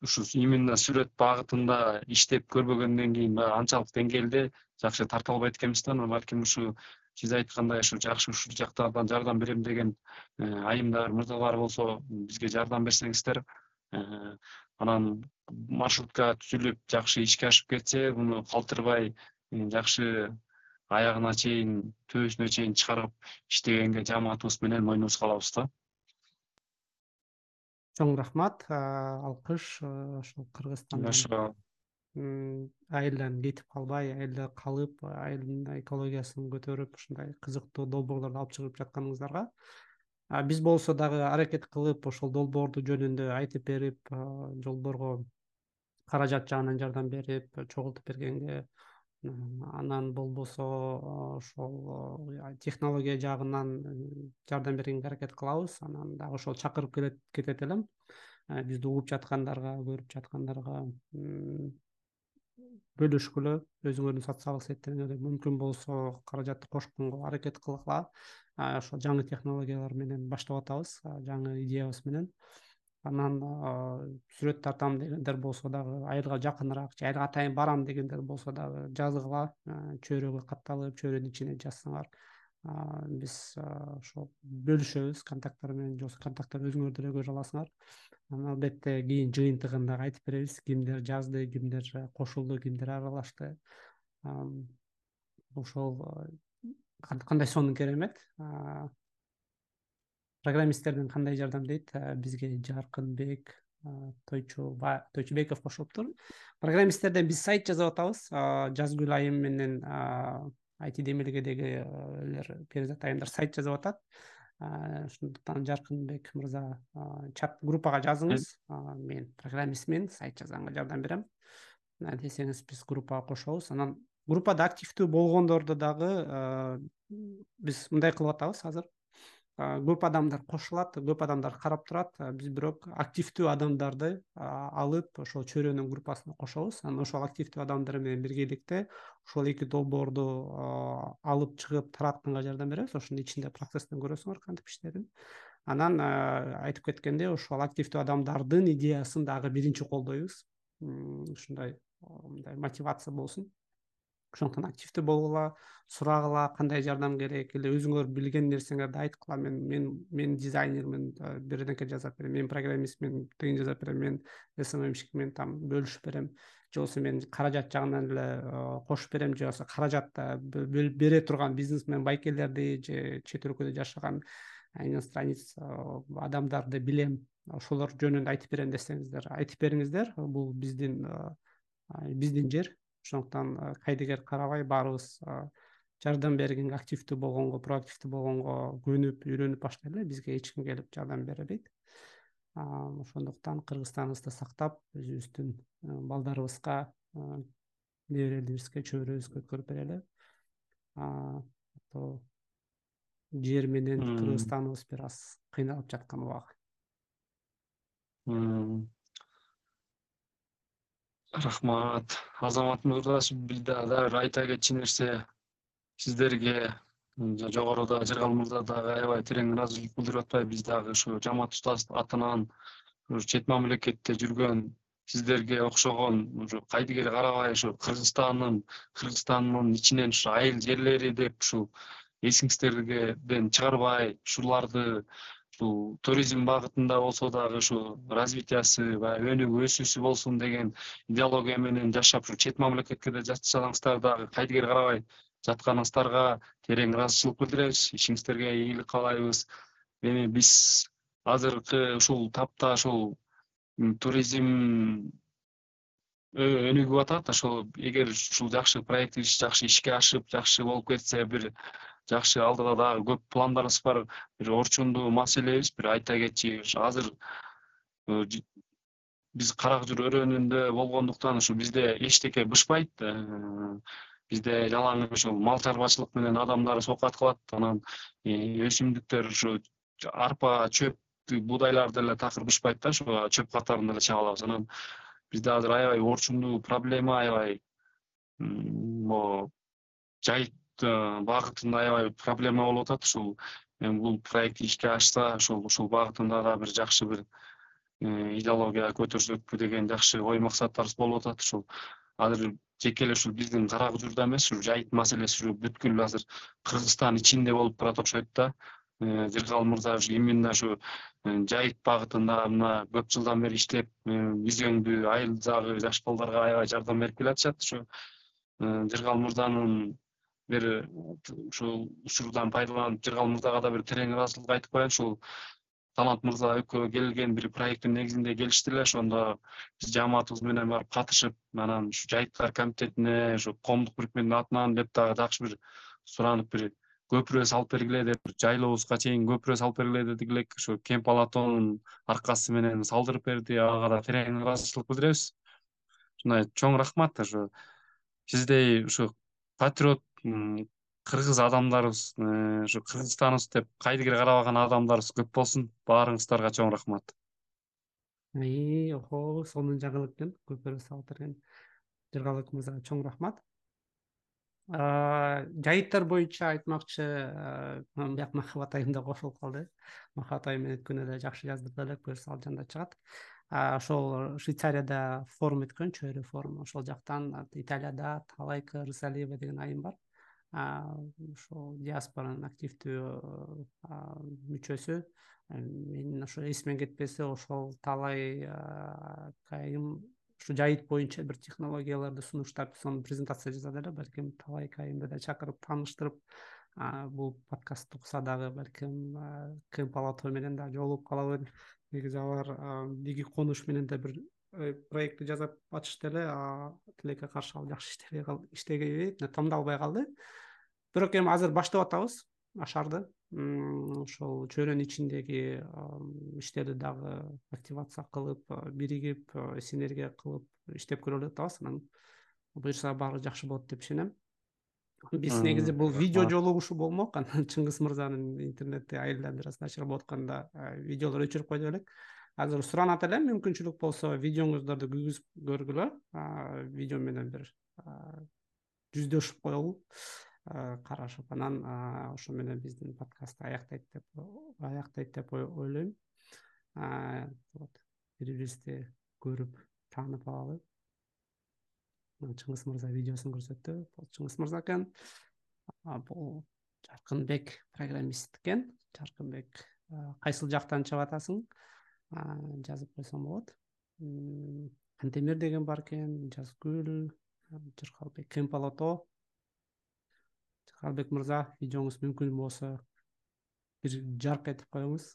ушу именно сүрөт багытында иштеп көрбөгөндөн кийин баягы анчалык деңгээлде жакшы тарта албайт экенбиз да. Балким ушу сиз айткандай ушу жакшы ушул жактардан жардам берем деген э, айымдар мырзалар болсо бизге жардам берсеңиздер э, анан маршрутка түзүлүп жакшы ишке ашып кетсе муну калтырбай жакшы аягына чейин төбөсүнө чейин чыгарып иштегенге жамаатыбыз менен мойнубузга алабыз да. Чоң рахмат. Алкыш ошол кыргызстандан ошо айылдан кетип калбай айылда калып айылдын экологиясын көтөрүп ушундай кызыктуу долбоорлорду алып чыгып жатканыңыздарга биз болсо дагы аракет кылып ошол долбоорду жөнүндө айтып берип долбоорго каражат жагынан жардам берип чогултуп бергенге анан болбосо ошол технология жагынан жардам бергенге аракет кылабыз. Анан дагы ошол чакырып кетет элем. Бизди угуп жаткандарга көрүп жаткандарга бөлүшкүлө өзүңөрдүн социалдык сеттериңерде мүмкүн болсо каражатты кошконго аракет кылгыла. Ошол жаңы технологиялар менен баштап атабыз. Жаңы идеябыз менен анан сүрөт тартам дегендер болсо дагы айылга жакыныраак же айылга атайын барам дегендер болсо дагы жазгыла чөйрөгө катталып чөйрөнүн ичине жазсаңар биз ошол бөлүшөбүз контакттар менен же болбосо контакттарды өзүңөр деле көрө аласыңар. Анан албетте кийин жыйынтыгында айтып беребиз. Кимдер жазды кимдер кошулду кимдер аралашты. Ошол кандай сонун керемет программисттерден кандай жардам дейт? Бизге жаркынбек тойчу тойчубеков кошулуптур программисттерден биз сайт жасап атабыз. Жазгүл айым менен айти демилгедеги элер перизат айымдар сайт жасап атат. Ошондуктан жаркынбек мырза чат группага жазыңыз. Мен программистмин сайт жазганга жардам берем. Десеңиз биз группага кошобуз. Анан группада активдүү болгондорду дагы биз мындай кылып атабыз азыр көп адамдар кошулат көп адамдар карап турат. Биз бирок активдүү адамдарды алып ошол чөйрөнүн группасына кошобуз. Анан ошол активдүү адамдар менен биргеликте ошол эки долбоорду алып чыгып таратканга жардам беребиз. Ошонун ичинде процесстен көрөсүңөр кантип иштеэрин анан айтып кеткендей ошол активдүү адамдардын идеясын дагы биринчи колдойбуз. Ушундай мындай мотивация болсун ошондуктан активдүү болгула сурагыла кандай жардам керек или өзүңөр билген нерсеңерди айткыла мен мен мен дизайнермин бирдеке жасап берем. Мен программистмин тигини жасап берем. Мен сммщикмин там бөлүшүп берем. Же болбосо мен каражат жагынан эле кошуп берем. Же болбосо каражат бере турган бизнесмен байкелерди же чет өлкөдө жашаган иностранец адамдарды билем. Ошолор жөнүндө айтып берем десеңиздер айтып бериңиздер. Бул биздин биздин жер ошондуктан кайдыгер карабай баарыбыз жардам бергенге активдүү болгонго проактивдүү болгонго көнүп үйрөнүп баштайлы бизге эч ким келип жардам бере албейт ошондуктан кыргызстаныбызды сактап өзүбүздүн балдарыбызга неберелерибизге чөбүрөбүзгө өткөрүп берели. Жер менен кыргызстаныбыз бир аз кыйналып жаткан убагы рахмат. Азамат мырза бир дагы айта кетчү нерсе сиздерге жогоруда жыргал мырза дагы аябай терең ыраазычылык билдирип атпайбы биз дагы ушу жамаат устаз атынан чет мамлекетте жүргөн сиздерге окшогон ушу кайдыгер карабай ушу кыргызстандын кыргызстандын ичинен ушу айыл жерлери деп ушул эсиңиздерден чыгарбай ушуларды ушул туризм багытында болсо дагы ушу развитиясы баягы өнүгүү өсүүсү болсун деген идеология менен жашап ушу чет мамлекетке да жатсаңыздар дагы кайдыгер карабай жатканыңыздарга терең ыраазычылык билдиребиз ишиңиздерге ийгилик каалайбыз. Эми биз азыркы ушул тапта ушул туризм өнүгүп атат. Ошол эгер ушул жакшы проектибиз жакшы ишке ашып жакшы болуп кетсе бир жакшы алдыда дагы көп пландарыбыз бар. Бир орчундуу маселебиз бир айта кетчи азыр э, биз карак жыр өрөөнүндө болгондуктан ушу бизде эчтеке бышпайт. Э, бизде жалаң ушул мал чарбачылык менен адамдар оокат кылат. Анан э, өсүмдүктөр ушу арпа чөп буудайларды деле такыр бышпайт да ошо чөп катарында эле чыга алабыз анан бизде азыр аябай орчундуу проблема аябай могу жайыт багытында аябай проблема болуп атат. Ушул эми бул проект ишке ашса ушул ушул багытында да бир жакшы бир э, идеология көтөрсөкпү деген жакшы ой максаттарыбыз болуп атат. Ушул азыр жеке эле ушул биздин каракүжүрдө эмес ушул жайыт маселеси ушу бүткүл азыр кыргызстан ичинде болуп турат окшойт да. Э, жыргал мырза ушу именно ушу э, жайыт багытында мына көп жылдан бери иштеп визиондуу айыл жагы жаш балдарга аябай жардам берип келатышат. Ушу жыргал мырзанын бир ушул учурдан пайдаланып жыргал мырзага да бир терең ыраазычылык айтып коеюн ушул талант мырза экөө келген бир проекттин негизинде келишти эле ошондо биз жамаатыбыз менен барып катышып анан ушу жайыттар комитетине ушу коомдук бирикменин атынан деп дагы жакшы бир суранып бир көпүрө салып бергиле деп жайлообузга чейин көпүрө салып бергиле дедик элек ушу кемп алатонун аркасы менен салдырып берди ага да терең ыраазычылык билдиребиз ушундай чоң рахмат ошо сиздей ушу патриот кыргыз адамдарыбыз ушу кыргызстаныбыз деп кайдыгер карабаган адамдарыбыз көп болсун баарыңыздарга чоң рахмат. Охо сонун жаңылык экен көпүрө салып берген жыргалбек чоң рахмат. Жайыттар боюнча айтмакчы бияк махабат айым да кошулуп калды. Махабат айым менен өткөн эле жакшы жаздырды элек буюрса ал жанда чыгат ошол швейцарияда форум өткөн чөйрө форум. Ошол жактан италияда талайка рысалиева деген айым бар ошол диаспоранын активдүү мүчөсү менин ошо эсимден кетпесе ошол талай айым ушу жайыт боюнча бир технологияларды сунуштап сонун презентация жасады эле балким талай айымды да чакырып тааныштырып бул подкастты укса дагы балким кемп алатоо менен дагы жолугуп калабын негизи алар биги конуш менен да бир Э, проектти жасап атышты эле тилекке каршы ал жакшы иштебей тандалбай калды. Бирок эми азыр баштап атабыз ашарды. Ошол чөйрөнүн ичиндеги иштерди дагы активация кылып биригип синергия кылып иштеп көрөлү деп атабыз. Анан буюрса баары жакшы болот деп ишенем. Биз негизи бул видео жолугушуу болмок. [LAUGHS] Анан чыңгыз мырзанын интернети айылда бир аз атканда видеолор өчүрүп койдук элек азыр суранат элем мүмкүнчүлүк болсо видеоңуздарды күйгүзүп көргүлө видео менен бир жүздөшүп коелу карашып анан ошо менен биздин подкастты аяктайт деп аяктайт деп ойлойм. Бири бирибизди көрүп таанып алалы. Чыңгыз мырза видеосун көрсөттү. Бул чыңгыз мырза экен. Бул жаркынбек программист экен. Жаркынбек кайсыл жактан чыгып атасың жазып койсоң болот. Кантемир деген бар экен жазгүл жыргалбек кемп алато жыргалбек мырза видеоңуз мүмкүн болсо бир жарк этип коюңуз.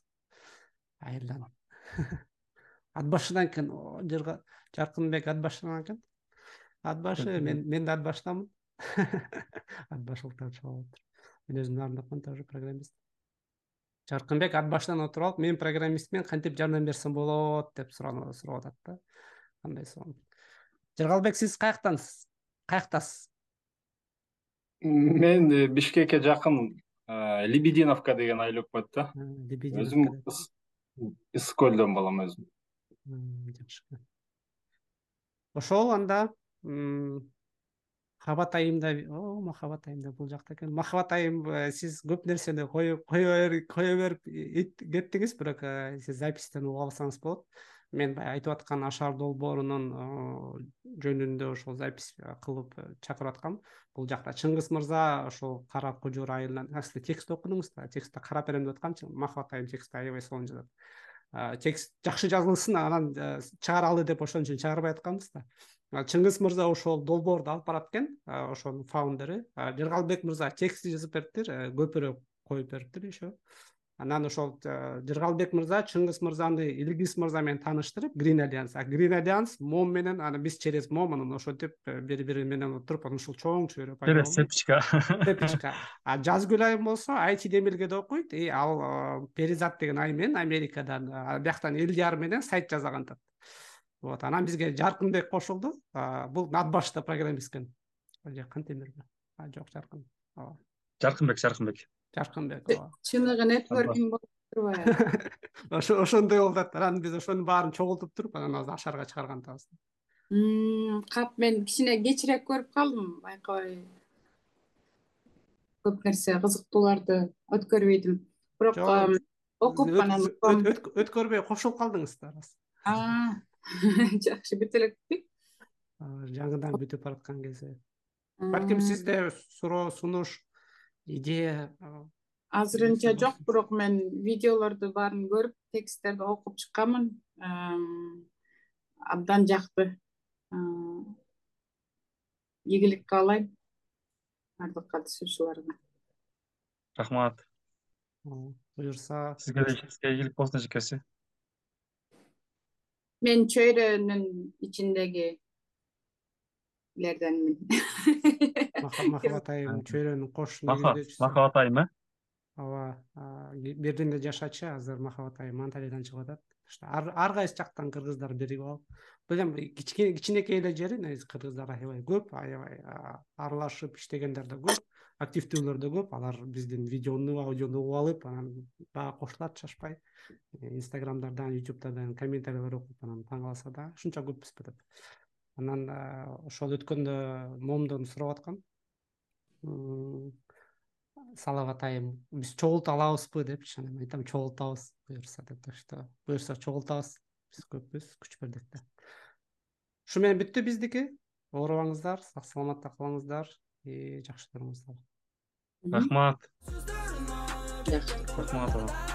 Айылдан [LAUGHS] ат башыдан экен жаркынбек ат башынан экен. Ат башы мен мен да ат башыдамын [LAUGHS] ат башылыктан чыгып алыптыр мен өзүм нарындыкмын тоже программист жаркынбек ат башынан отуруп алып мен программистмин кантип жардам берсем болот? деп сурап атат да. Кандай сонун жыргалбек сиз каяктансыз каяктасыз мен э, бишкекке жакын э, лебединовка деген айыл өкмөт да. Өзүм ысык көлдөн балам өзүм. Жакшы. Ошол анда махабат айымда о махабат айымда бул жакта экен. Махабат айым э, сиз көп нерсени кое берип кеттиңиз бирок сиз записьтен угуп алсаңыз болот. Мен баягы айтып аткан ашар долбоорунун жөнүндө ошол запись кылып э, чакырып аткам. Бул жакта чыңгыз мырза ошол кара кожур айылынан сиз текст окудуңуз да? Текстти карап берем деп аткам махабат айым текстти аябай сонун жазат. Текст жакшы жазылсын анан э, чыгаралы деп ошон үчүн чыгарбай атканбыз да чыңгыз мырза ошол долбоорду алып барат экен ошонун фаундери жыргалбек мырза текстти жазып бериптир э, көпүрө коюп бериптир еще анан ошол э, жыргалбек мырза чыңгыз мырзаны илгиз мырза менен тааныштырып грин альянс грин альянс мом менен анан биз через мом анан ошентип э, бири бири менен отуруп анан ушул чоң чөйрө через цепочка цепочка [LAUGHS] а жазгүл айым болсо айти демилгеде окуйт. И ал перизат деген айым менен америкадан бияктан элдияр менен сайт жасаган атат вот анан бизге жаркынбек кошулду. Бул над башта программист экен же кантемирби жок жаркын. Ооба. Жаркынбек жаркынбек жаркынбек ооба. Чыныгы нетворкинг болуп турбайбы? [LAUGHS] Ошо ошондой болуп атат. Анан биз ошонун баарын чогултуп туруп анан азыр ашарга чыгарган атабыз кап мен кичине кечирээк көрүп калдым. Байкабай көп нерсе кызыктууларды өткөрбөйдүм. Бирок окуп анан өткөрбөй кошулуп калдыңыз да [LAUGHS] жакшы бүтө элекпи жаңыдан бүтүп бараткан кезде балким сизде суроо сунуш идея азырынча жок бирок мен видеолорду баарын көрүп тексттерди окуп чыкканмын абдан жакты. Ийгилик каалайм баардык катышуучуларга рахмат. Буюрса сизге да ишиңизге ийгилик болсун эжекеси мен чөйрөнүн ичиндеги лерденмин [LAUGHS] махабат айым чөйрөнүн кош махабат айым э? Ооба берлинде жашачу азыр махабат айым анталиядан чыгып атат. Ар кайсы жактан кыргыздар биригип алып. Бул эми кичинекей эле жери негизи кыргыздар аябай көп аябай аралашып иштегендер да көп активдүүлөр да көп. Алар биздин видеону аудиону угуп алып анан дагы кошулат шашпай. Инстаграмдардан ютубтардан комментарийлер окуп анан таң калышса да ушунча көппүзбү деп анан ошол өткөндө момдон сурап аткам салават айым биз чогулта алабызбы депчи анан мен айтам чогултабыз буюрса деп так что. Буюрса чогултабыз биз көппүз күч бердик да. Ушу менен бүттү биздики. Оорубаңыздар сак саламатта калыңыздар жакшы туруңуздар. Рахмат. Рахмат